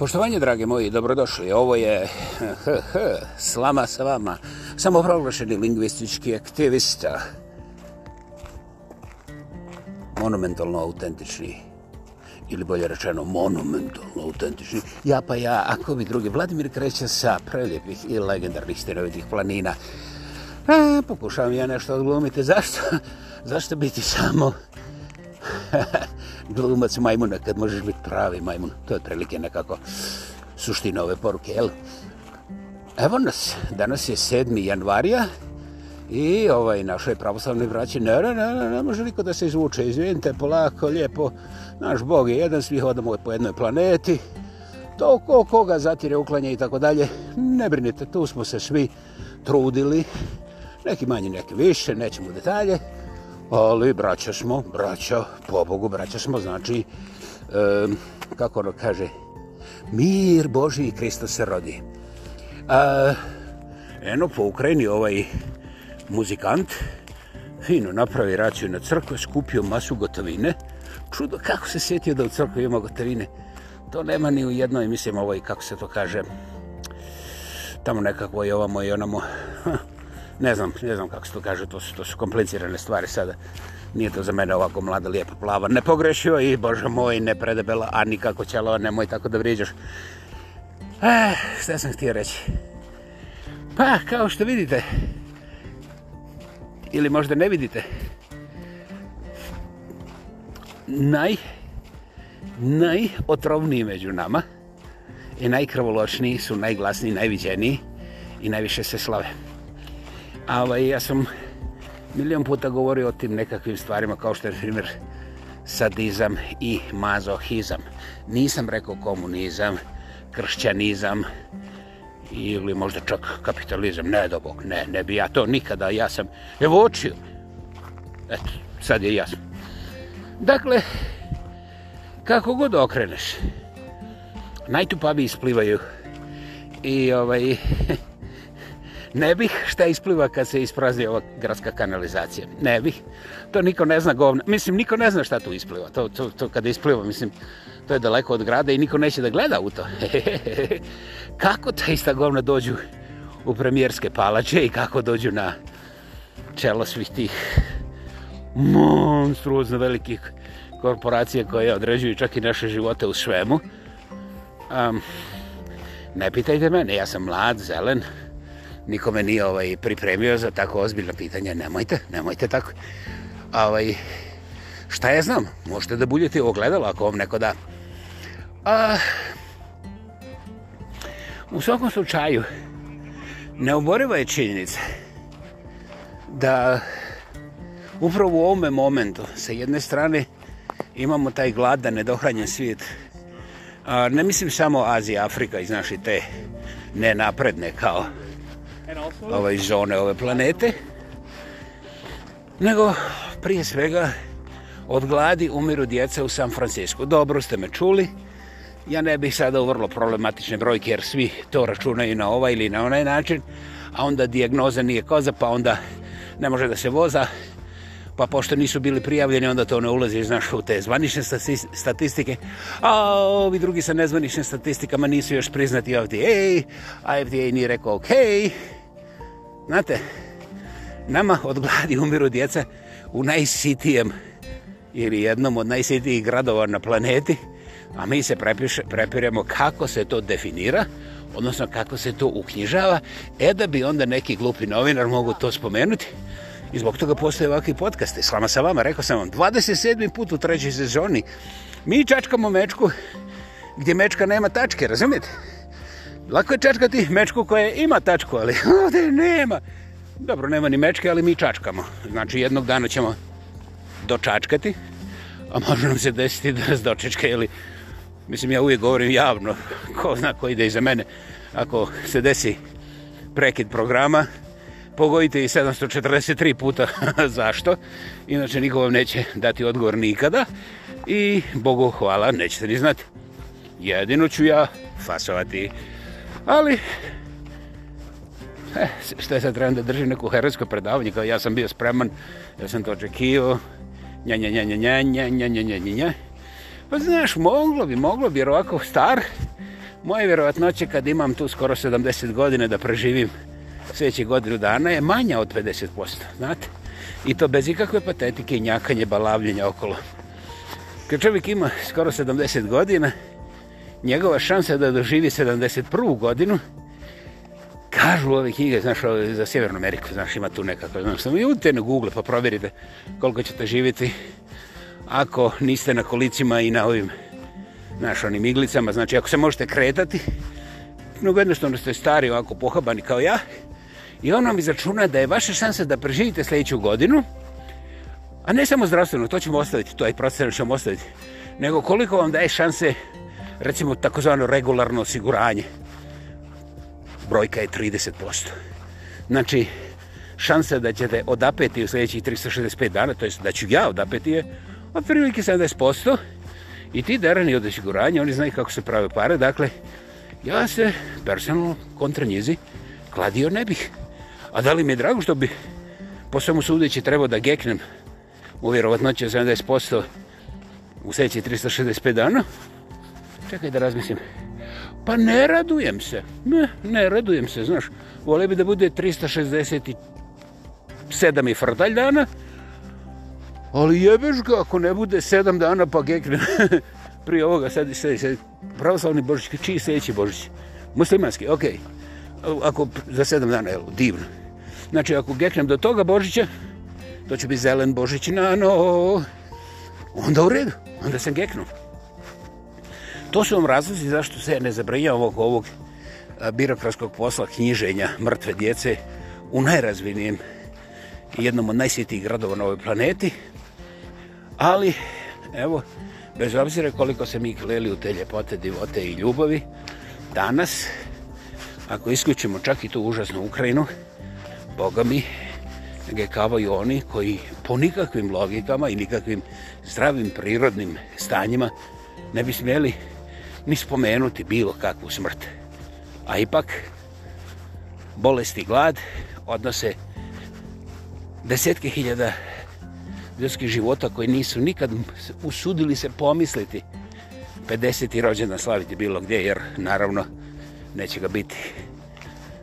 Poštovanje, drage moji, dobrodošli. Ovo je slama sa vama. Samoproglašeni lingvistički aktivista. Monumentalno autentični. Ili bolje rečeno, monumentalno autentični. Ja pa ja, ako mi drugi, Vladimir kreće sa preljepih i legendarnih stinovitih planina. E, pokušavam ja nešto odglumiti. Zašto? Zašto biti samo... glumac majmuna, kad možeš biti pravi majmun. To je prilike nekako suština ove poruke, jel? Evo nas, danas je 7. januarija i ovaj našoj pravoslavni vraći, ne, ne, ne, ne, ne može niko da se izvuče, izvijenite, polako, lijepo, naš Bog je jedan, svi hodamo po jednoj planeti, to ko koga zatire, uklanje i tako dalje, ne brinite, tu smo se svi trudili, neki manji, neki više, nećemo detalje, Ali braća smo, braća, po Bogu braća smo, znači, e, kako ono kaže, mir Boži i Krista se rodi. E, eno po Ukrajini ovaj muzikant, fino napravi raciju na crkve, skupio masu gotovine. Čudo kako se sjetio da u crkvi ima gotovine. To nema ni u jednoj, mislim, ovoj, kako se to kaže, tamo nekako i ovamo i onamo. ne znam, ne znam kako se to kaže, to su, to su komplicirane stvari sada. Nije to za mene ovako mlada, lijepa, plava, ne pogrešio i, bože moj, ne predebela, a nikako ćelova, nemoj tako da vriđaš. Eh, šta sam htio reći? Pa, kao što vidite, ili možda ne vidite, naj, najotrovniji među nama i najkrvoločniji su najglasniji, najviđeniji i najviše se slave ovaj, ja sam milijon puta govorio o tim nekakvim stvarima kao što je primjer sadizam i mazohizam. Nisam rekao komunizam, kršćanizam ili možda čak kapitalizam. Ne, dobog, ne, ne bi ja to nikada. Ja sam evočio. Eto, sad je jasno. Dakle, kako god okreneš, najtupavi isplivaju i ovaj... ne bih šta ispliva kad se isprazni ova gradska kanalizacija. Ne bih. To niko ne zna govna. Mislim, niko ne zna šta tu ispliva. To, to, to kada ispliva, mislim, to je daleko od grada i niko neće da gleda u to. kako ta ista govna dođu u premijerske palače i kako dođu na čelo svih tih monstruozno velikih korporacije koje određuju čak i naše živote u švemu. Um, ne pitajte mene, ja sam mlad, zelen, nikome nije ovaj pripremio za tako ozbiljna pitanja, nemojte, nemojte tako. Ovaj, šta ja znam, možete da buljete ogledalo ako vam neko da. A, u svakom slučaju, neoboriva je činjenica da upravo u ovome momentu, sa jedne strane, imamo taj gladan, nedohranjen svijet. A, ne mislim samo Azija, Afrika i znaš i te nenapredne kao ovaj zone ove planete, nego prije svega od gladi umiru djeca u San Francisco. Dobro ste me čuli, ja ne bih sada u vrlo problematične brojke jer svi to računaju na ovaj ili na onaj način, a onda dijagnoza nije koza pa onda ne može da se voza, pa pošto nisu bili prijavljeni onda to ne ulazi znaš, u te zvanične statistike, a ovi drugi sa nezvaničnim statistikama nisu još priznati ovdje, ej, a FDA nije rekao okej, okay. Znate, nama od gladi umiru djeca u najsitijem ili jednom od najsitijih gradova na planeti, a mi se prepiše, prepiremo kako se to definira, odnosno kako se to uknjižava, e da bi onda neki glupi novinar mogu to spomenuti. I zbog toga postoje ovakvi podcaste. Slama sa vama, rekao sam vam, 27. put u trećoj sezoni mi čačkamo mečku gdje mečka nema tačke, razumijete? Razumijete? Lako je čačkati mečku koja ima tačku, ali ovdje nema. Dobro, nema ni mečke, ali mi čačkamo. Znači, jednog dana ćemo dočačkati, a može nam se desiti da nas dočačka, ili... Mislim, ja uvijek govorim javno, ko zna ko ide iza mene. Ako se desi prekid programa, pogojite i 743 puta zašto. Inače, niko vam neće dati odgovor nikada. I, Bogu hvala, nećete ni znati. Jedino ću ja fasovati... Ali, eh, što je sad trebam da držim neko herojsko predavanje, kao ja sam bio spreman, ja sam to očekio, nja, nja, nja, nja, nja, nja, nja, nja, nja, nja, nja. Pa znaš, moglo bi, moglo bi, jer ovako star, moje vjerovatnoće kad imam tu skoro 70 godine da preživim sljedećih godinu dana je manja od 50%, znate? I to bez ikakve patetike i njakanje, balavljenja okolo. Kad čovjek ima skoro 70 godina, njegova šansa da doživi 71. godinu, kažu ove knjige, znaš, za Sjevernu Ameriku, znaš, ima tu nekako, znaš, samo i uvite na Google pa provjerite koliko ćete živjeti ako niste na kolicima i na ovim, znaš, onim iglicama, znači ako se možete kretati, mnogo jednostavno ste stari, ovako pohabani kao ja, i on vam izračuna da je vaša šansa da preživite sljedeću godinu, a ne samo zdravstveno, to ćemo ostaviti, to je procesno ćemo ostaviti, nego koliko vam daje šanse da recimo takozvano regularno osiguranje brojka je 30%. Znači, šansa da ćete odapeti u sljedećih 365 dana, to je da ću ja odapeti je, otprilike 70%, i ti darani od osiguranja, oni znaju kako se prave pare, dakle, ja se personalno kontra njizi kladio ne bih. A da li mi je drago što bi po svemu sudeći trebao da geknem u vjerovatnoće 70% u sljedećih 365 dana, Čekaj da razmislim. Pa ne radujem se. Ne, ne radujem se, znaš. Vole bi da bude 367 i frdalj dana. Ali jebeš ga ako ne bude 7 dana pa gekne. Prije ovoga sad i sledi, sledi. Pravoslavni Božić, čiji sledeći Božić? Muslimanski, okej. Okay. Ako za 7 dana, jel, divno. Znači, ako geknem do toga Božića, to će biti zelen Božić na no. Onda u redu, onda sam geknuo. To su vam razlozi zašto se ne zabrinjava ovog, ovog e, birokratskog posla knjiženja mrtve djece u najrazvinijem jednom od najsvjetijih gradova na ovoj planeti. Ali, evo, bez obzira koliko se mi hleli u te ljepote, divote i ljubavi, danas, ako isključimo čak i tu užasnu Ukrajinu, Boga mi, gekavaju oni koji po nikakvim logikama i nikakvim zdravim prirodnim stanjima ne bi smjeli ni spomenuti bilo kakvu smrt. A ipak, bolest i glad odnose desetke hiljada ljudskih života koji nisu nikad usudili se pomisliti 50. rođena slaviti bilo gdje, jer naravno neće ga biti.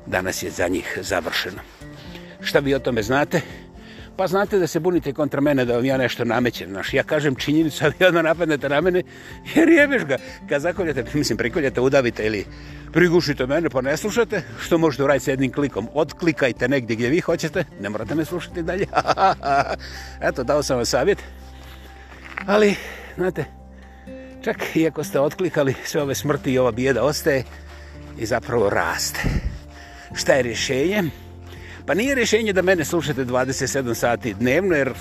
Danas je za njih završeno. Šta vi o tome znate? Znate? pa znate da se bunite kontra mene da vam ja nešto namećem, znaš, ja kažem činjenicu, a vi odmah napadnete na mene, jer jebeš ga. Kad zakoljete, mislim, prikoljete, udavite ili prigušite mene pa ne slušate, što možete uraditi s jednim klikom, otklikajte negdje gdje vi hoćete, ne morate me slušati dalje. Eto, dao sam vam savjet. Ali, znate, čak i ako ste otklikali, sve ove smrti i ova bijeda ostaje i zapravo raste. Šta je rješenje? Šta je rješenje? Pa nije rješenje da mene slušate 27 sati dnevno, jer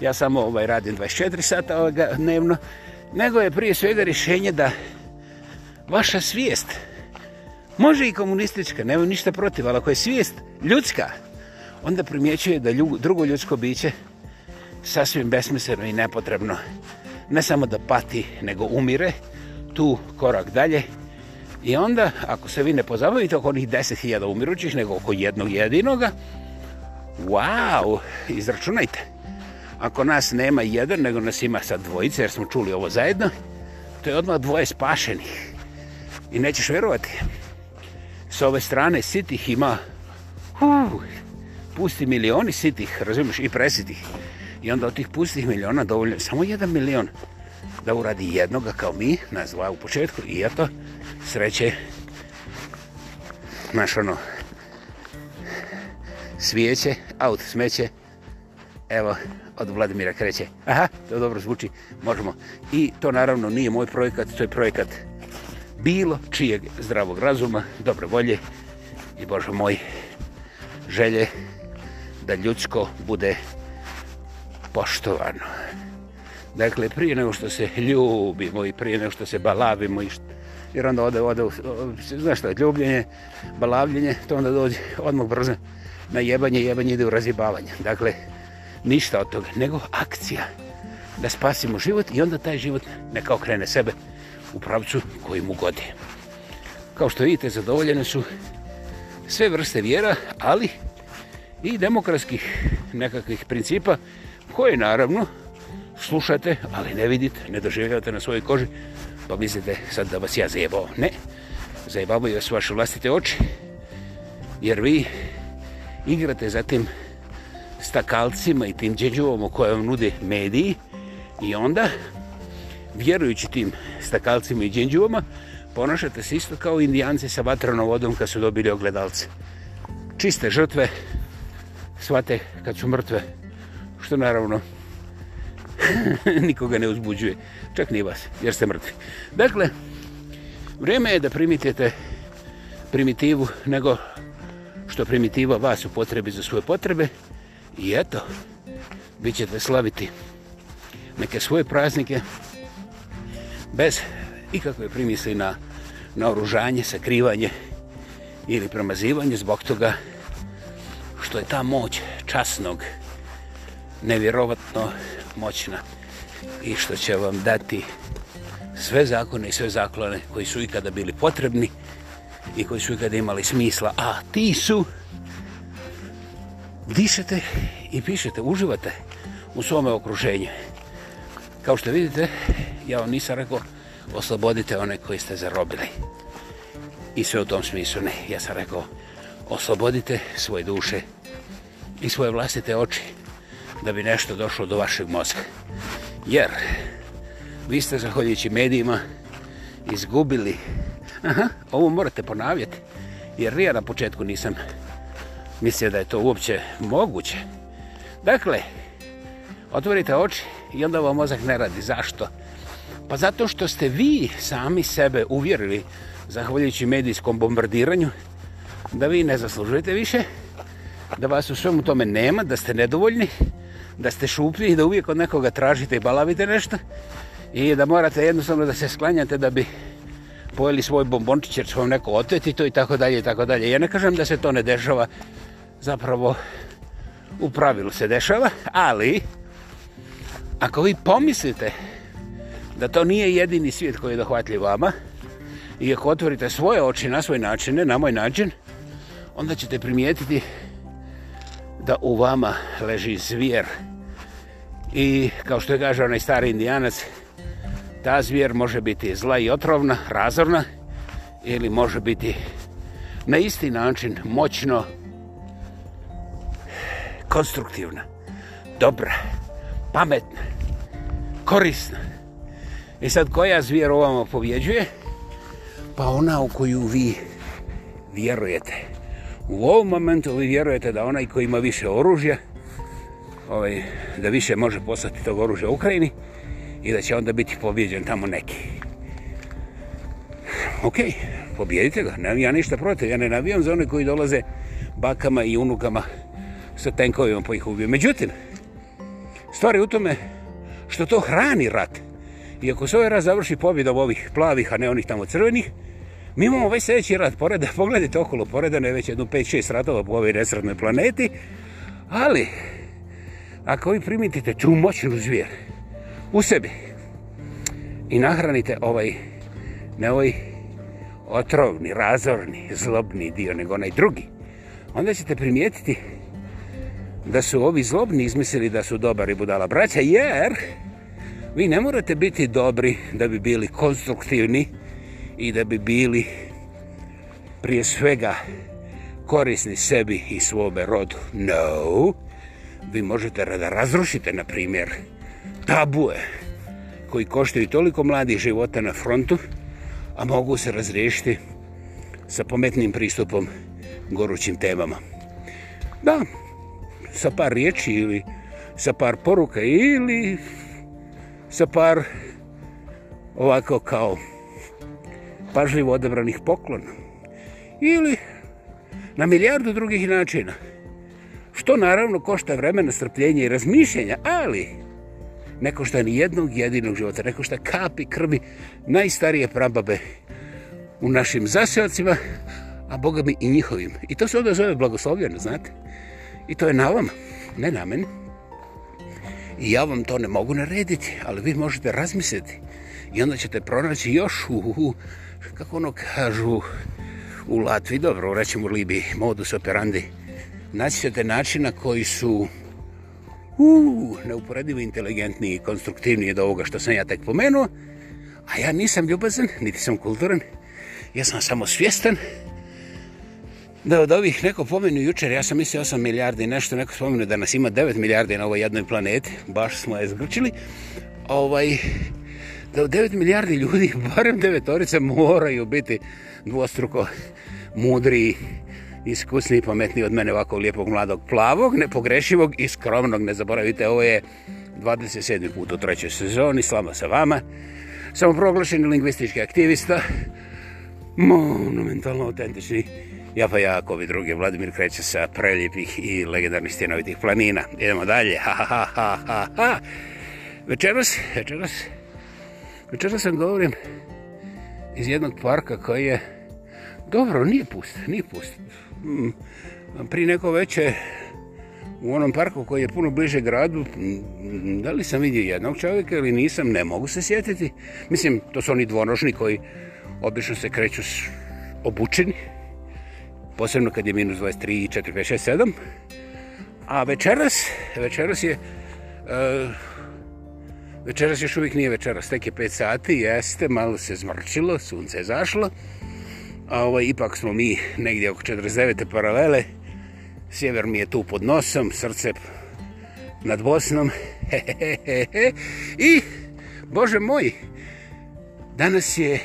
ja samo ovaj radim 24 sata ovoga dnevno, nego je prije svega rješenje da vaša svijest, može i komunistička, nema ništa protiv, ali ako je svijest ljudska, onda primjećuje da ljugo, drugo ljudsko biće sasvim besmisleno i nepotrebno ne samo da pati, nego umire, tu korak dalje, I onda, ako se vi ne pozabavite oko onih 10.000 umirućih, nego oko jednog jedinoga, wow, izračunajte. Ako nas nema jedan, nego nas ima sad dvojice, jer smo čuli ovo zajedno, to je odmah dvoje spašenih. I nećeš verovati. S ove strane sitih ima uh, pusti milioni sitih, razumiješ, i presitih. I onda od tih pustih miliona dovoljno samo jedan milion da uradi jednoga kao mi, nazva u početku, i eto, ja sreće. Znaš ono, svijeće, aut smeće, evo, od Vladimira kreće. Aha, to dobro zvuči, možemo. I to naravno nije moj projekat, to je projekat bilo čijeg zdravog razuma, dobre volje i Bože moj želje da ljudsko bude poštovano. Dakle, prije nego što se ljubimo i prije nego što se balavimo i što jer onda ode, ode, znaš što je, ljubljenje, balavljenje, to onda dođe odmah brzo na jebanje, jebanje ide u razjebavanje. Dakle, ništa od toga, nego akcija da spasimo život i onda taj život neka okrene sebe u pravcu koji mu godi. Kao što vidite, zadovoljene su sve vrste vjera, ali i demokratskih nekakvih principa koje, naravno, slušate, ali ne vidite, ne doživljavate na svojoj koži, Pa mislite sad da vas ja zajebao? Ne. Zajebavaju vas vaše vlastite oči. Jer vi igrate za tim stakalcima i tim džedžovom o kojem nude mediji. I onda, vjerujući tim stakalcima i džedžovama, ponašate se isto kao indijance sa vatranom vodom kad su dobili ogledalce. Čiste žrtve svate kad su mrtve. Što naravno nikoga ne uzbuđuje. Čak ni vas, jer ste mrtvi. Dakle, vrijeme je da primitete primitivu nego što primitiva vas u potrebi za svoje potrebe. I eto, vi ćete slaviti neke svoje praznike bez ikakve primisli na, na oružanje, sakrivanje ili promazivanje zbog toga što je ta moć časnog nevjerovatno moćna i što će vam dati sve zakone i sve zaklone koji su ikada bili potrebni i koji su ikada imali smisla. A ti su, disete i pišete, uživate u svome okruženju. Kao što vidite, ja vam nisam rekao, oslobodite one koji ste zarobili. I sve u tom smislu ne. Ja sam rekao, oslobodite svoje duše i svoje vlastite oči da bi nešto došlo do vašeg mozga. Jer vi ste zahvaljujući medijima izgubili... Aha, ovo morate ponavljati, jer ja na početku nisam mislio da je to uopće moguće. Dakle, otvorite oči i onda vam mozak ne radi. Zašto? Pa zato što ste vi sami sebe uvjerili, zahvaljujući medijskom bombardiranju, da vi ne zaslužujete više, da vas u svemu tome nema, da ste nedovoljni, da ste šuplji i da uvijek od nekoga tražite i balavite nešto i da morate jednostavno da se sklanjate da bi pojeli svoj bombončić jer će vam neko oteti to i tako dalje i tako dalje. Ja ne kažem da se to ne dešava, zapravo u pravilu se dešava, ali ako vi pomislite da to nije jedini svijet koji je dohvatljiv vama i ako otvorite svoje oči na svoj način, ne na moj način, onda ćete primijetiti da u vama leži zvijer. I kao što je gaže onaj stari indijanac, ta zvijer može biti zla i otrovna, razorna, ili može biti na isti način moćno konstruktivna, dobra, pametna, korisna. I sad koja zvijer u vama pobjeđuje? Pa ona u koju vi vjerujete u ovom momentu vi vjerujete da onaj koji ima više oružja, ovaj, da više može poslati tog oružja u Ukrajini i da će onda biti pobjeđen tamo neki. Ok, pobjedite ga, ne, ja ništa protiv, ja ne navijam za one koji dolaze bakama i unukama sa tenkovima po ih ubiju. Međutim, stvari u tome što to hrani rat. I ako se ovaj rat završi pobjedom ovih plavih, a ne onih tamo crvenih, Mi imamo već ovaj sljedeći rat poreda, pogledajte okolo poreda, ne već jednu 5-6 ratova po ovoj nesretnoj planeti, ali ako vi primitite tu moćnu zvijer u sebi i nahranite ovaj, ne ovaj otrovni, razorni, zlobni dio, nego onaj drugi, onda ćete primijetiti da su ovi zlobni izmislili da su dobari budala braća, jer vi ne morate biti dobri da bi bili konstruktivni, i da bi bili prije svega korisni sebi i svome rodu. No, vi možete da razrušite, na primjer, tabue koji koštaju toliko mladih života na frontu, a mogu se razriješiti sa pametnim pristupom gorućim temama. Da, sa par riječi ili sa par poruka ili sa par ovako kao pažljivo odebranih poklona ili na milijardu drugih načina. Što naravno košta vremena, strpljenja i razmišljenja, ali ne košta ni jednog jedinog života, ne košta kapi krvi najstarije prababe u našim zaseocima, a Boga mi i njihovim. I to se onda zove blagoslovljeno, znate? I to je na vam, ne na meni. I ja vam to ne mogu narediti, ali vi možete razmisliti. I onda ćete pronaći još u, u, u kako ono kažu u Latviji, dobro, rećemo u Libiji, modus operandi, naći ćete načina koji su uh, neuporedivo inteligentniji i konstruktivniji od ovoga što sam ja tek pomenuo, a ja nisam ljubazan, niti sam kulturan, ja sam samo svjestan da od ovih neko pomenu jučer, ja sam mislio 8 milijardi nešto, neko spomenu da nas ima 9 milijardi na ovoj jednoj planeti, baš smo je zgrčili, ovaj, da 9 milijardi ljudi, barem devetorice, moraju biti dvostruko mudri, iskusni i pametni od mene ovako lijepog mladog plavog, nepogrešivog i skromnog. Ne zaboravite, ovo je 27. put u trećoj sezoni, slama sa vama. Samo proglašeni lingvistički aktivista, monumentalno autentični. Ja pa jako ovi drugi, Vladimir kreće sa preljepih i legendarnih stjenovitih planina. Idemo dalje, ha ha ha ha ha. Večeras, večeras, Večera sam govorim iz jednog parka koji je dobro, nije pust, nije pust. Mm, Pri neko veće u onom parku koji je puno bliže gradu, mm, da li sam vidio jednog čovjeka ili nisam, ne mogu se sjetiti. Mislim, to su oni dvonožni koji obično se kreću obučeni, posebno kad je minus 23, 4, 5, 6, 7. A večeras, večeras je uh, Večeras još uvijek nije večeras, tek je 5 sati, jeste, malo se zmrčilo, sunce je zašlo. A ovaj, ipak smo mi negdje oko 49. paralele. Sjever mi je tu pod nosom, srce nad Bosnom. I, Bože moj, danas je,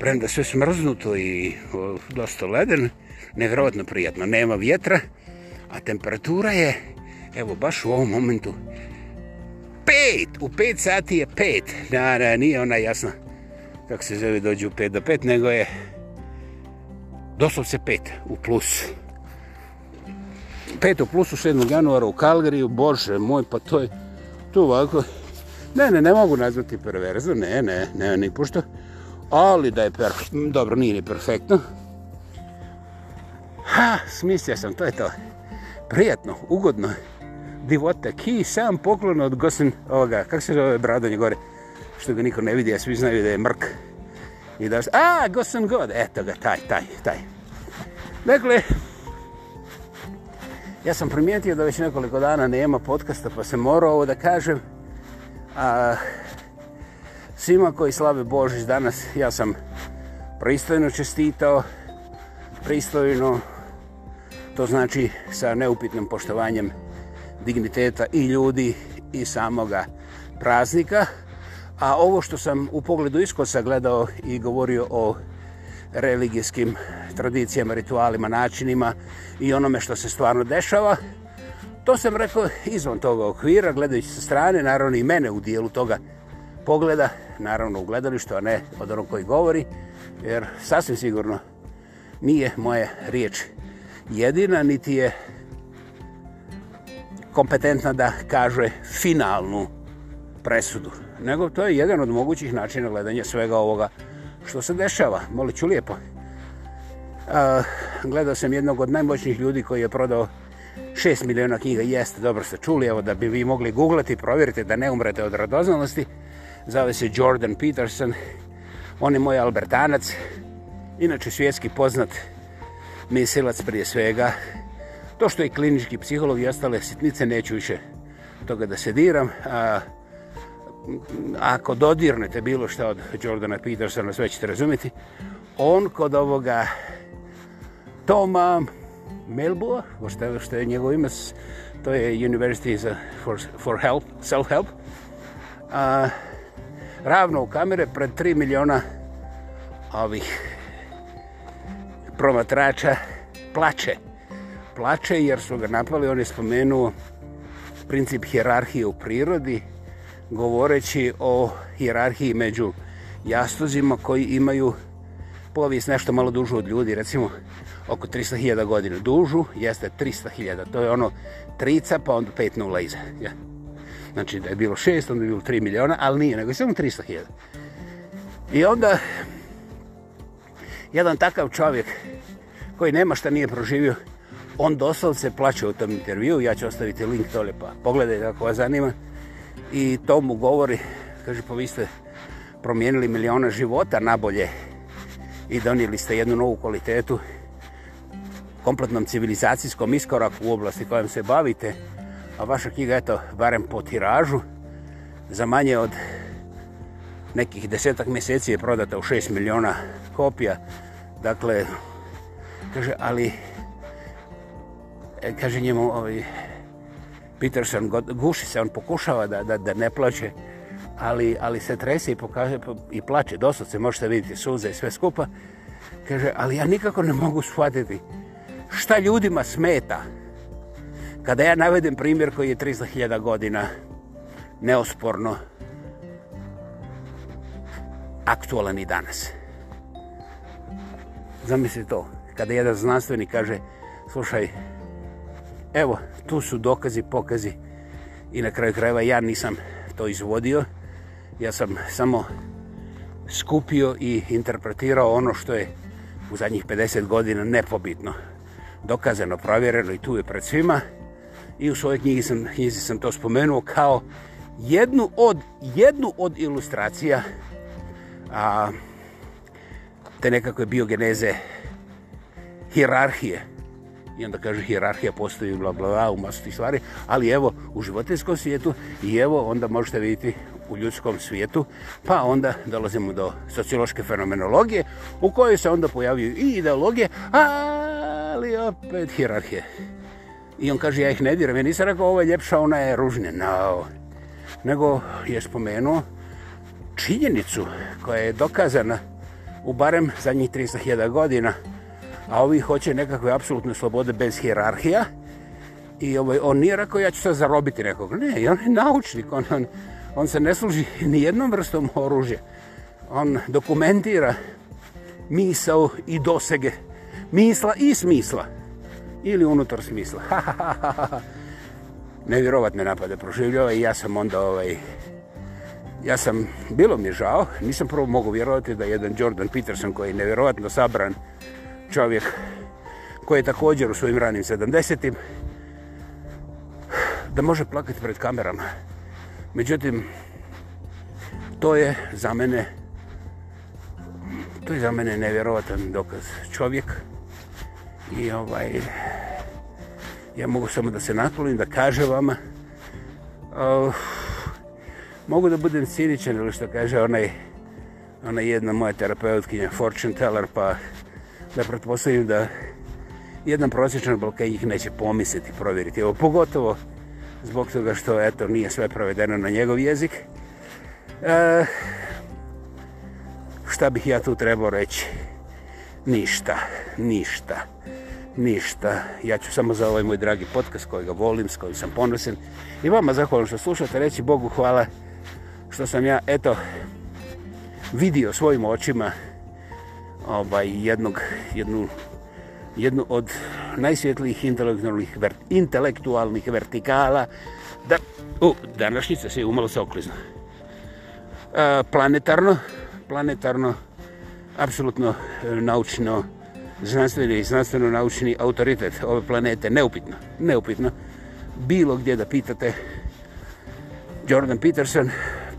premda sve smrznuto i o, dosta leden, nevjerovatno prijatno, nema vjetra, a temperatura je, evo, baš u ovom momentu, pet, u pet sati je pet. Da, da, nije ona jasna kako se zove dođu u pet do pet, nego je doslovce pet u plus. Pet u plusu, 7. januara u Kalgariju, bože moj, pa to je tu ovako... Ne, ne, ne mogu nazvati perverzno, ne, ne, ne, ne, pošto. Ali da je perfektno, dobro, nije ni perfektno. Ha, smislio sam, to je to. Prijatno, ugodno je divota, ki sam poklon od gosin ovoga, kak se zove bradanje gore, što ga niko ne vidi, a svi znaju da je mrk. I da, a, gosin god, eto ga, taj, taj, taj. Dakle, ja sam primijetio da već nekoliko dana nema podcasta, pa se morao ovo da kažem. A, svima koji slave Božić danas, ja sam pristojno čestitao, pristojno, to znači sa neupitnim poštovanjem, digniteta i ljudi i samoga praznika. A ovo što sam u pogledu iskosa gledao i govorio o religijskim tradicijama, ritualima, načinima i onome što se stvarno dešava, to sam rekao izvan toga okvira, gledajući sa strane, naravno i mene u dijelu toga pogleda, naravno u gledalištu, a ne od onog koji govori, jer sasvim sigurno nije moja riječ jedina, niti je kompetentna da kaže finalnu presudu, nego to je jedan od mogućih načina gledanja svega ovoga što se dešava. Molit ću lijepo. Uh, gledao sam jednog od najmoćnijih ljudi koji je prodao 6 miliona knjiga. Jeste, dobro ste čuli, evo da bi vi mogli googlati, provjerite da ne umrete od radoznalosti. Zove se Jordan Peterson, on je moj Albertanac, inače svjetski poznat misilac prije svega, To što je klinički psiholog i ostale sitnice, neću više toga da se diram. A, ako dodirnete bilo što od Jordana Petersona, sve ćete razumjeti, on kod ovoga Toma Melboa, što, što je njegov ime, to je University for, for help, Self Help, a, ravno u kamere pred 3 miliona ovih promatrača plače plače jer su ga napali, on je spomenuo princip hjerarhije u prirodi, govoreći o hjerarhiji među jastuzima koji imaju povijest nešto malo dužu od ljudi, recimo oko 300.000 godina dužu, jeste 300.000, to je ono trica pa onda 5 nula iza. Ja. Znači da je bilo 6, onda je bilo 3 miliona, ali nije, nego je samo 300.000. I onda jedan takav čovjek koji nema šta nije proživio, on doslov se plaće u tom intervju, ja ću ostaviti link tole pa pogledaj ako vas zanima. I to mu govori, kaže pa vi ste promijenili miliona života nabolje i donijeli ste jednu novu kvalitetu kompletnom civilizacijskom iskoraku u oblasti kojem se bavite, a vaša knjiga, eto, barem po tiražu, za manje od nekih desetak mjeseci je prodata u 6 miliona kopija. Dakle, kaže, ali E, kaže njemu ovaj Peterson guši se, on pokušava da, da, da ne plaće, ali, ali se trese i, pokaže, i plaće, dosta se možete vidjeti suze i sve skupa. Kaže, ali ja nikako ne mogu shvatiti šta ljudima smeta kada ja navedem primjer koji je 300.000 godina neosporno aktualan i danas. Zamisli to, kada jedan znanstvenik kaže, slušaj, Evo, tu su dokazi, pokazi i na kraju krajeva ja nisam to izvodio. Ja sam samo skupio i interpretirao ono što je u zadnjih 50 godina nepobitno dokazano, provjereno i tu je pred svima. I u svojoj knjizi sam, knjizi sam to spomenuo kao jednu od, jednu od ilustracija a, te nekakve biogeneze hirarhije i onda kaže hirarhija postoji bla bla bla u masu tih stvari, ali evo u životinskom svijetu i evo onda možete vidjeti u ljudskom svijetu, pa onda dolazimo do sociološke fenomenologije u kojoj se onda pojavljuju i ideologije, ali opet hirarhije. I on kaže, ja ih ne diram, ja nisam rekao, ovo je ljepša, ona je ružnja, no. Nego je spomenuo činjenicu koja je dokazana u barem zadnjih 300.000 godina, a ovi hoće nekakve apsolutne slobode bez hjerarhija. I ovaj, on nije rekao ja ću sad zarobiti nekog. Ne, on je naučnik, on, on, on se ne služi ni jednom vrstom oružja. On dokumentira misao i dosege. Misla i smisla. Ili unutar smisla. Nevjerovatne napade proživljava i ja sam onda ovaj, Ja sam, bilo mi je žao, nisam prvo mogu vjerovati da jedan Jordan Peterson koji je nevjerovatno sabran čovjek koji je također u svojim ranim 70-im da može plakati pred kamerama. Međutim, to je za mene to je za mene nevjerovatan dokaz čovjek i ovaj ja mogu samo da se naklonim, da kažem vama uh, mogu da budem ciničan ili što kaže onaj ona jedna moja terapeutkinja fortune teller pa uh, da pretpostavim da jedan prosječan balkanjik neće pomisliti, provjeriti ovo, pogotovo zbog toga što eto nije sve provedeno na njegov jezik. E, šta bih ja tu trebao reći? Ništa, ništa, ništa. Ja ću samo za ovaj moj dragi podcast kojega volim, s kojim sam ponosen i vama zahvalim što slušate, reći Bogu hvala što sam ja, eto, vidio svojim očima ovaj, jednog, jednu, jednu od najsvjetlijih intelektualnih, vert, intelektualnih vertikala. Da, u, današnjica se je umalo se oklizna. E, planetarno, planetarno, apsolutno e, naučno, znanstveni i znanstveno-naučni autoritet ove planete, neupitno, neupitno. Bilo gdje da pitate, Jordan Peterson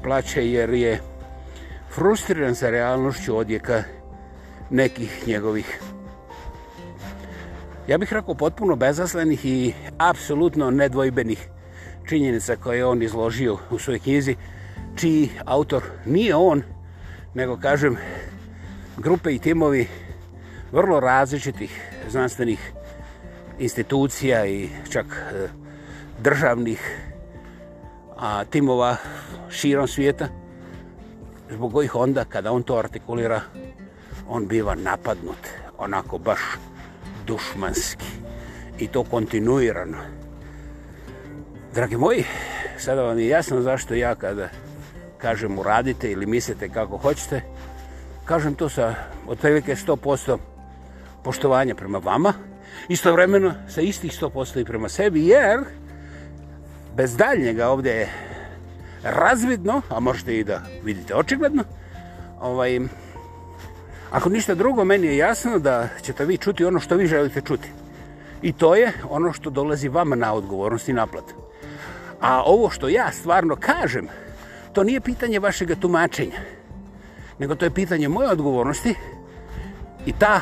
plaće jer je frustriran sa realnošću odjeka nekih njegovih ja bih rekao potpuno bezaslenih i apsolutno nedvojbenih činjenica koje je on izložio u svojoj knjizi čiji autor nije on nego kažem grupe i timovi vrlo različitih znanstvenih institucija i čak e, državnih a timova širom svijeta zbog kojih onda kada on to artikulira on biva napadnut, onako baš dušmanski i to kontinuirano. Dragi moji, sada vam je jasno zašto ja kada kažem uradite ili mislite kako hoćete, kažem to sa otprilike 100% poštovanja prema vama, istovremeno sa istih 100% i prema sebi, jer bez daljnjega ovdje je razvidno, a možete i da vidite očigledno, ovaj, Ako ništa drugo, meni je jasno da ćete vi čuti ono što vi želite čuti. I to je ono što dolazi vama na odgovornost i naplat. A ovo što ja stvarno kažem, to nije pitanje vašeg tumačenja, nego to je pitanje moje odgovornosti i ta,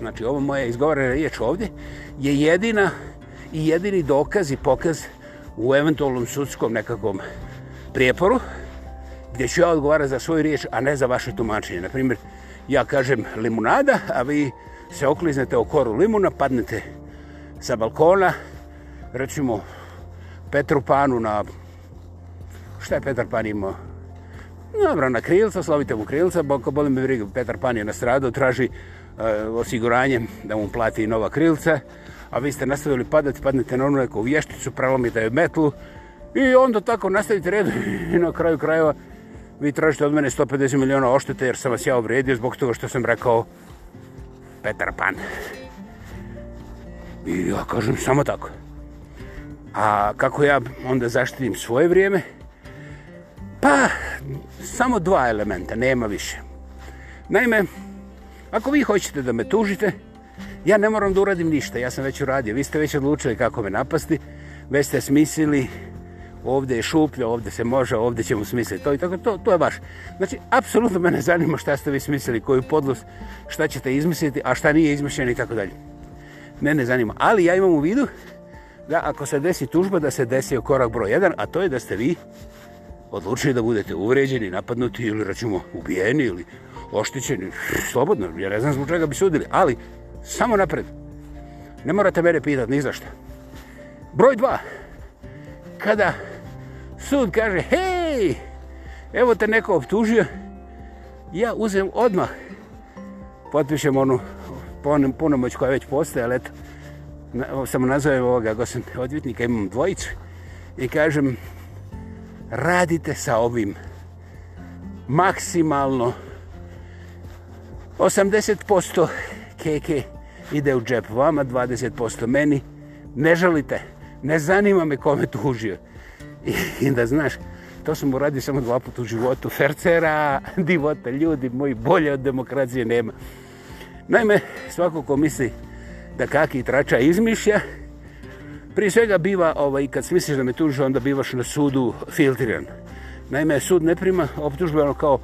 znači ovo moja izgovorena riječ ovdje, je jedina i jedini dokaz i pokaz u eventualnom sudskom nekakvom prijeporu gdje ću ja odgovarati za svoju riječ, a ne za vaše tumačenje. Naprimjer, ja kažem limunada, a vi se okliznete o koru limuna, padnete sa balkona, recimo Petru Panu na... Šta je Petar Pan imao? Dobro, na krilca, slovite mu krilca, boko boli me briga, Petar Pan je na stradu, traži uh, osiguranje da mu plati nova krilca, a vi ste nastavili padati, padnete na onu neku vješticu, prelomite metlu i onda tako nastavite redu i na kraju krajeva vi tražite od mene 150 miliona oštete jer sam vas ja uvredio zbog toga što sam rekao Petar Pan. I ja kažem samo tako. A kako ja onda zaštitim svoje vrijeme? Pa, samo dva elementa, nema više. Naime, ako vi hoćete da me tužite, ja ne moram da uradim ništa, ja sam već uradio. Vi ste već odlučili kako me napasti, već ste smislili ovdje je šuplje, ovdje se može, ovdje ćemo smisliti to i tako, to, to je baš. Znači, apsolutno mene zanima šta ste vi smislili, koju podlost, šta ćete izmisliti, a šta nije izmišljeno i tako dalje. Mene zanima, ali ja imam u vidu da ako se desi tužba, da se desi korak broj 1, a to je da ste vi odlučili da budete uvređeni, napadnuti ili račimo ubijeni ili oštićeni, slobodno, ja ne znam zbog čega bi sudili, ali samo napred. Ne morate mene pitati ni za šta. Broj 2. Kada sud kaže, hej, evo te neko optužio, ja uzem odmah, potpišem onu punomoć koja već postoje, ali eto, na, samo nazovem ovoga, ako sam odvjetnika, imam dvojicu, i kažem, radite sa ovim maksimalno 80% keke ide u džep vama, 20% meni, ne žalite, ne zanima me kome tužio. Tu I, i da znaš, to sam uradio samo dva puta u životu. Fercera, divota, ljudi moji, bolje od demokracije nema. Naime, svako ko misli da kaki trača izmišlja, prije svega biva, ovaj, kad misliš da me tuže, onda bivaš na sudu filtriran. Naime, sud ne prima optužbe, ono kao,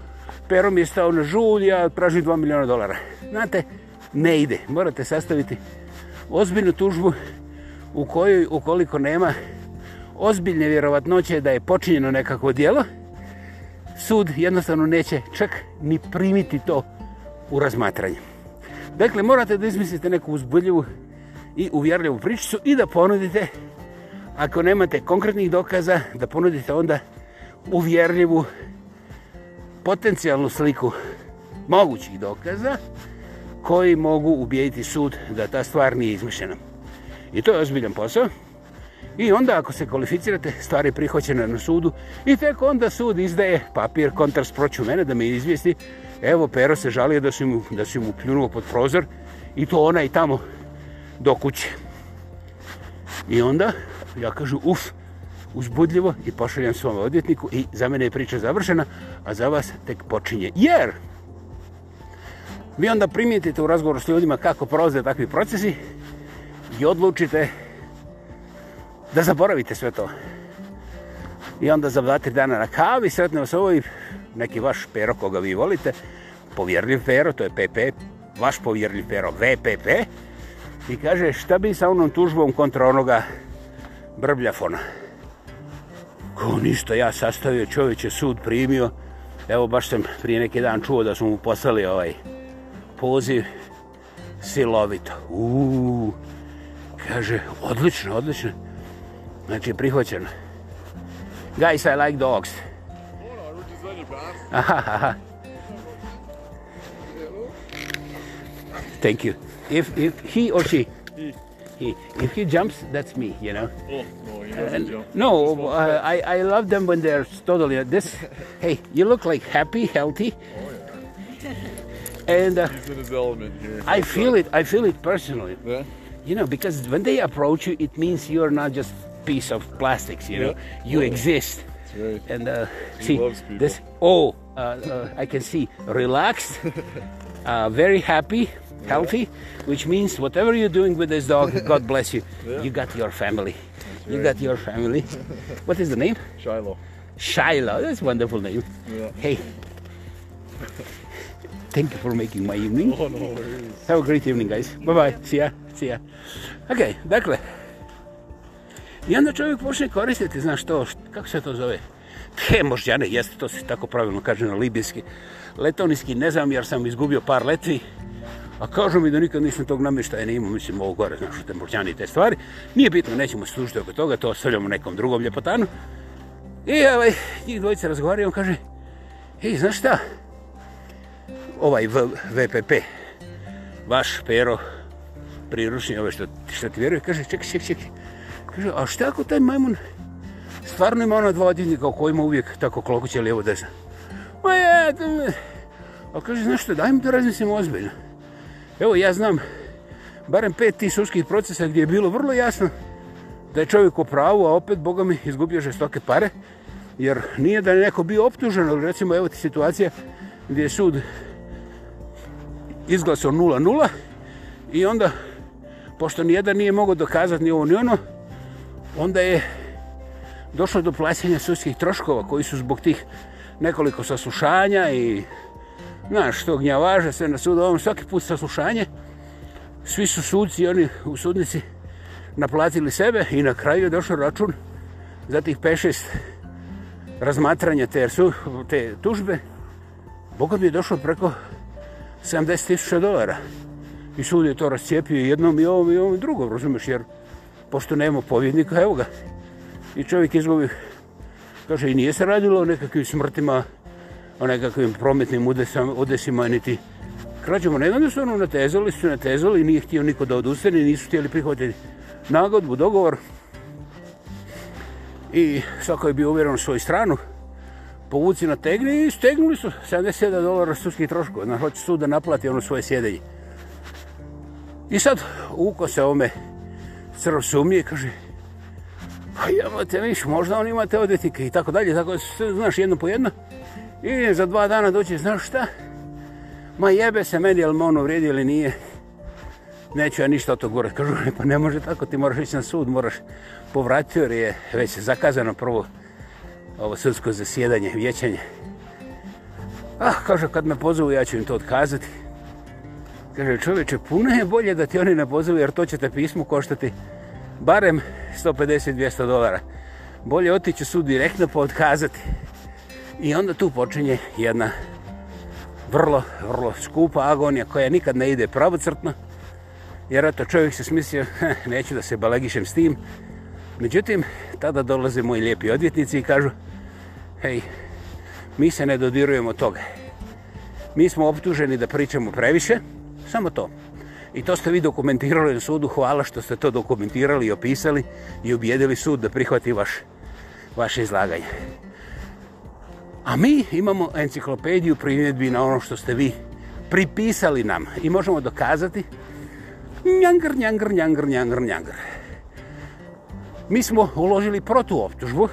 perom je stao na žulj, ja tražim 2 miliona dolara. Znate, ne ide. Morate sastaviti ozbiljnu tužbu u kojoj, ukoliko nema ozbiljne vjerovatnoće da je počinjeno nekako dijelo, sud jednostavno neće čak ni primiti to u razmatranje. Dakle, morate da izmislite neku uzbudljivu i uvjerljivu pričicu i da ponudite, ako nemate konkretnih dokaza, da ponudite onda uvjerljivu potencijalnu sliku mogućih dokaza koji mogu ubijediti sud da ta stvar nije izmišljena. I to je ozbiljan posao. I onda ako se kvalificirate, stvari prihoćene na sudu i tek onda sud izdaje papir kontrast proću mene da me izvijesti. Evo, Pero se žalio da su mu, da su mu pljunuo pod prozor i to ona i tamo do kuće. I onda ja kažu uf, uzbudljivo i pošaljam svom odvjetniku i za mene je priča završena, a za vas tek počinje. Jer vi onda primijetite u razgovoru s ljudima kako prolaze takvi procesi i odlučite da zaboravite sve to. I onda za dva, tri dana na kavi sretne vas ovaj neki vaš pero koga vi volite, povjerljiv pero, to je PP, vaš povjerljiv pero, VPP, i kaže šta bi sa onom tužbom kontra onoga brbljafona. Ko ništa ja sastavio, čovječ je sud primio, evo baš sam prije neki dan čuo da su mu poslali ovaj poziv silovito. Uuu, kaže, odlično, odlično. Znači prihvaćen. Guys, I like dogs. Thank you. If, if he or she? He. he. If he jumps, that's me, you know? Oh, no, he doesn't uh, jump. No, uh, I, I love them when they're totally uh, this. hey, you look like happy, healthy. Oh, yeah. And uh, He's in his element here. I feel it. I feel it personally. Yeah? You know, because when they approach you, it means you're not just piece of plastics. You know, you exist. Right. And uh, see this. Oh, uh, uh, I can see relaxed, uh, very happy, healthy, which means whatever you're doing with this dog, God bless you. Yeah. You got your family. Right. You got your family. what is the name? Shiloh. Shiloh. That's wonderful name. Yeah. Hey. Thank you for making my evening. Oh, no Have a great evening, guys. Bye bye. See ya. See ya. Okay, Dakle. I onda čovjek počne koristiti, znaš to, št, kako se to zove? He, možda ja ne, jeste, to se tako pravilno kaže na libijski, letonijski, ne znam, jer sam izgubio par letvi, a kažu mi da nikad nisam tog namještaja ne imao, mislim, ovo gore, znaš, te morđani i te stvari. Nije bitno, nećemo se služiti oko toga, to ostavljamo nekom drugom ljepotanu. I ovaj, njih dvojica razgovaraju, on kaže, hej, znaš šta, ovaj v, VPP, vaš pero, prirušnji, ove ovaj što, što ti vjeruje, kaže, čekaj, čekaj, čekaj, Kaže, a šta ako taj majmun stvarno ima ona dva odivnika u kojima uvijek tako klokuće lijevo desno? Ma je, to me... A kaže, znaš što, dajmo da razmislimo ozbiljno. Evo, ja znam barem pet tih sudskih procesa gdje je bilo vrlo jasno da je čovjek u pravu, a opet, Boga mi, izgubio žestoke pare, jer nije da je neko bio optužen, ali recimo, evo ti situacija gdje je sud izglasao 0-0 i onda, pošto nijedan nije mogao dokazati ni ovo ni ono, onda je došlo do plaćanja sudskih troškova koji su zbog tih nekoliko saslušanja i znaš što gnjavaže sve na sudu ovom svaki put saslušanje svi su sudci oni u sudnici naplatili sebe i na kraju je došao račun za tih 5-6 razmatranja te, su, te tužbe Boga bi je došlo preko 70.000 dolara i sud je to rascijepio jednom i ovom i ovom i drugom razumeš jer pošto nemamo povjednika, evo ga. I čovjek izgubi, kaže, i nije se radilo o nekakvim smrtima, o nekakvim prometnim udesama, udesima, niti krađamo. Ne znam da su ono natezali, su natezali, nije htio niko da odustane, nisu htjeli prihvatiti nagodbu, dogovor. I svako je bio uvjeren u svoju stranu, povuci na tegni i stegnuli su 77 dolara sudskih troškova. Znači, hoće sud da naplati ono svoje sjedenje. I sad uko se ome crv se umije, kaže, pa jemate miš, možda on imate odvjetnike i tako dalje, tako se znaš jedno po jedno. I za dva dana doći, znaš šta? Ma jebe se meni, jel me ono vrijedi ili nije. Neću ja ništa od tog gore. Kažu, ne, pa ne može tako, ti moraš ići na sud, moraš povratiti, jer je već zakazano prvo ovo sudsko zasjedanje, vječanje. Ah, kaže, kad me pozovu, ja ću im to odkazati. Kaže, čovječe, puno je bolje da ti oni ne pozove, jer to će te pismo koštati barem 150-200 dolara. Bolje otići su direktno pa odkazati. I onda tu počinje jedna vrlo, vrlo skupa agonija koja nikad ne ide pravocrtno. Jer eto, čovjek se smislio, neću da se balagišem s tim. Međutim, tada dolaze moji lijepi odvjetnici i kažu, hej, mi se ne dodirujemo toga. Mi smo optuženi da pričamo previše, Samo to. I to ste vi dokumentirali na sudu. Hvala što ste to dokumentirali i opisali i objedili sud da prihvati vaš, vaše izlaganje. A mi imamo enciklopediju primjedbi na ono što ste vi pripisali nam i možemo dokazati njangr, njangr, njangr, njangr, njangr. Mi smo uložili protuoptužbu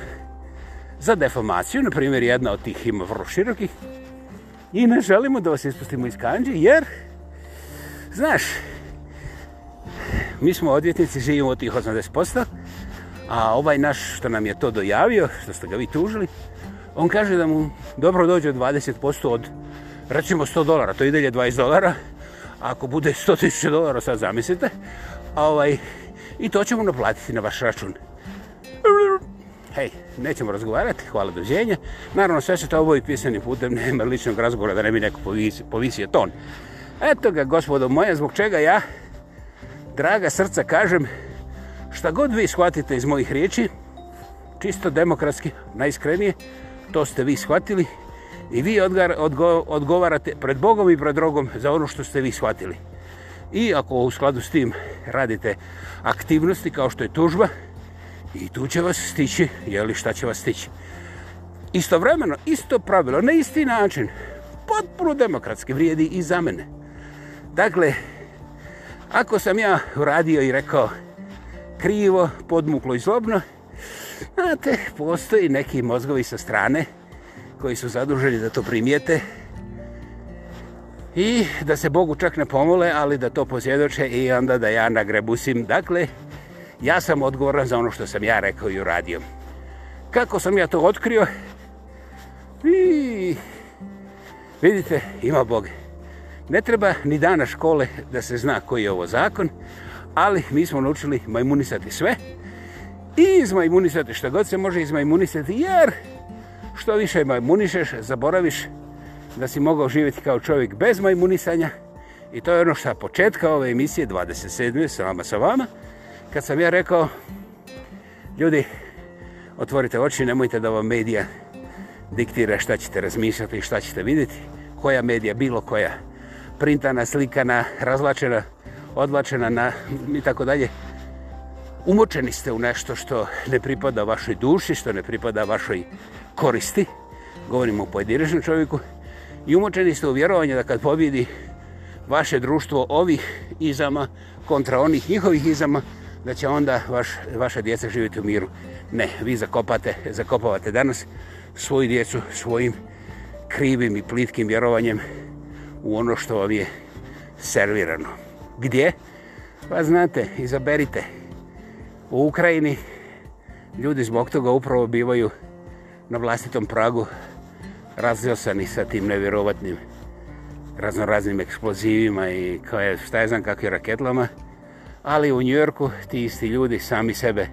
za defamaciju, na primjer jedna od tih ima vrlo širokih i ne želimo da vas ispustimo iz kanđe jer Znaš, mi smo odvjetnici, živimo od tih 80%, a ovaj naš što nam je to dojavio, što ste ga vi tužili, on kaže da mu dobro dođe 20% od, recimo 100 dolara, to ide je 20 dolara, a ako bude 100.000 dolara, sad zamislite, a ovaj, i to ćemo naplatiti na vaš račun. Hej, nećemo razgovarati, hvala dođenja. Naravno, sve se to ovo i pisani putem, nema ličnog razgovora da ne bi neko povisio, povisio ton. Eto ga, gospodo moja, zbog čega ja, draga srca, kažem šta god vi shvatite iz mojih riječi, čisto demokratski, najiskrenije, to ste vi shvatili i vi odgar, odgo, odgovarate pred Bogom i pred rogom za ono što ste vi shvatili. I ako u skladu s tim radite aktivnosti kao što je tužba, i tu će vas stići, jeli šta će vas stići. Istovremeno, isto pravilo, na isti način, potpuno demokratski vrijedi i za mene. Dakle, ako sam ja uradio i rekao krivo, podmuklo i zlobno, znate, postoji neki mozgovi sa strane koji su zaduženi da to primijete i da se Bogu čak ne pomole, ali da to posvjedoče i onda da ja nagrebusim. Dakle, ja sam odgovoran za ono što sam ja rekao i uradio. Kako sam ja to otkrio? I... Vidite, ima Boga. Ne treba ni dana škole da se zna koji je ovo zakon, ali mi smo naučili majmunisati sve i izmajmunisati što god se može izmajmunisati, jer što više majmunišeš, zaboraviš da si mogao živjeti kao čovjek bez majmunisanja i to je ono što je početka ove emisije 27. sa vama sa vama, kad sam ja rekao, ljudi, otvorite oči, nemojte da vam medija diktira šta ćete razmišljati i šta ćete vidjeti, koja medija, bilo koja medija, printana, slikana, razlačena, odlačena na, i tako dalje. Umočeni ste u nešto što ne pripada vašoj duši, što ne pripada vašoj koristi, govorimo o pojedinačnom čovjeku, i umočeni ste u vjerovanje da kad pobjedi vaše društvo ovih izama kontra onih njihovih izama, da će onda vaš, vaše djece živjeti u miru. Ne, vi zakopate, zakopavate danas svoju djecu svojim krivim i plitkim vjerovanjem, u ono što vam je servirano. Gdje? Pa znate, izaberite. U Ukrajini ljudi zbog toga upravo bivaju na vlastitom pragu razljosani sa tim nevjerovatnim raznoraznim eksplozivima i koje, šta je znam kakvim raketlama. Ali u Njujorku ti isti ljudi sami sebe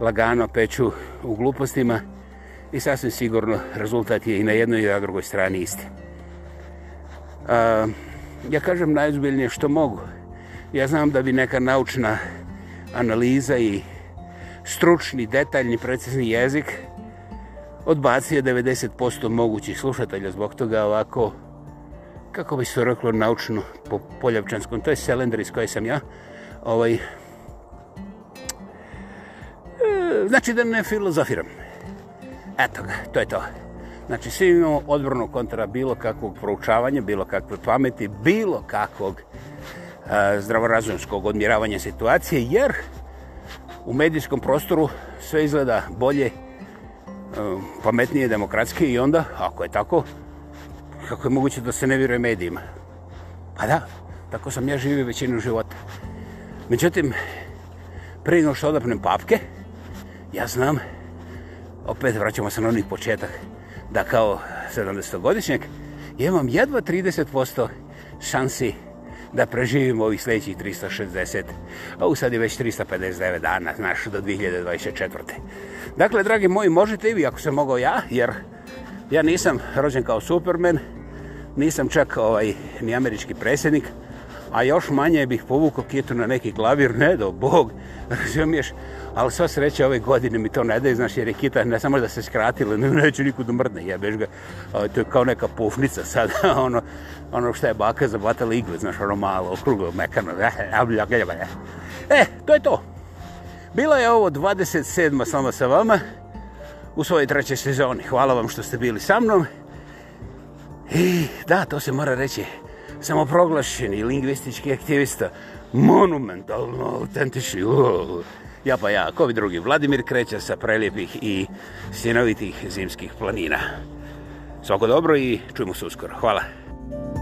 lagano peću u glupostima i sasvim sigurno rezultat je i na jednoj i na drugoj strani isti. A, ja kažem najuzbiljnije što mogu. Ja znam da bi neka naučna analiza i stručni, detaljni, precizni jezik odbacio 90% mogućih slušatelja zbog toga ovako, kako bi se reklo naučno po poljavčanskom, to je selendar iz koje sam ja, ovaj, e, znači da ne filozofiram. Eto ga, to je to. Znači, svi imamo odbrnu kontra bilo kakvog proučavanja, bilo kakve pameti, bilo kakvog a, zdravorazumskog odmiravanja situacije, jer u medijskom prostoru sve izgleda bolje, a, pametnije, demokratski i onda, ako je tako, kako je moguće da se ne vjeruje medijima? Pa da, tako sam ja živio većinu života. Međutim, prije no što odapnem papke, ja znam, opet vraćamo se na onih početak, da kao 70-godišnjak imam jedva 30% šansi da preživim ovih sljedećih 360, a u sad je već 359 dana, znaš, do 2024. Dakle, dragi moji, možete i vi ako se mogao ja, jer ja nisam rođen kao supermen, nisam čak ovaj, ni američki predsjednik, a još manje bih povukao kitu na neki klavir, ne do bog, razumiješ, ali sva sreća ove godine mi to ne daje, znaš, jer je kita ne samo da se skratila, ne, neću nikud mrdne, jebeš ga, a, to je kao neka pufnica sad, ono, ono što je baka zabatala igle, znaš, ono malo, okrugo, mekano, eh, eh, to je to. Bila je ovo 27. slama sa vama, u svojoj trećoj sezoni. Hvala vam što ste bili sa mnom. I da, to se mora reći, samoproglašeni lingvistički aktivista, monumentalno autentični, uuuu. Ja pa ja, kovi drugi, Vladimir kreće sa prelijepih i stjenovitih zimskih planina. Svako dobro i čujemo se uskoro. Hvala. Hvala.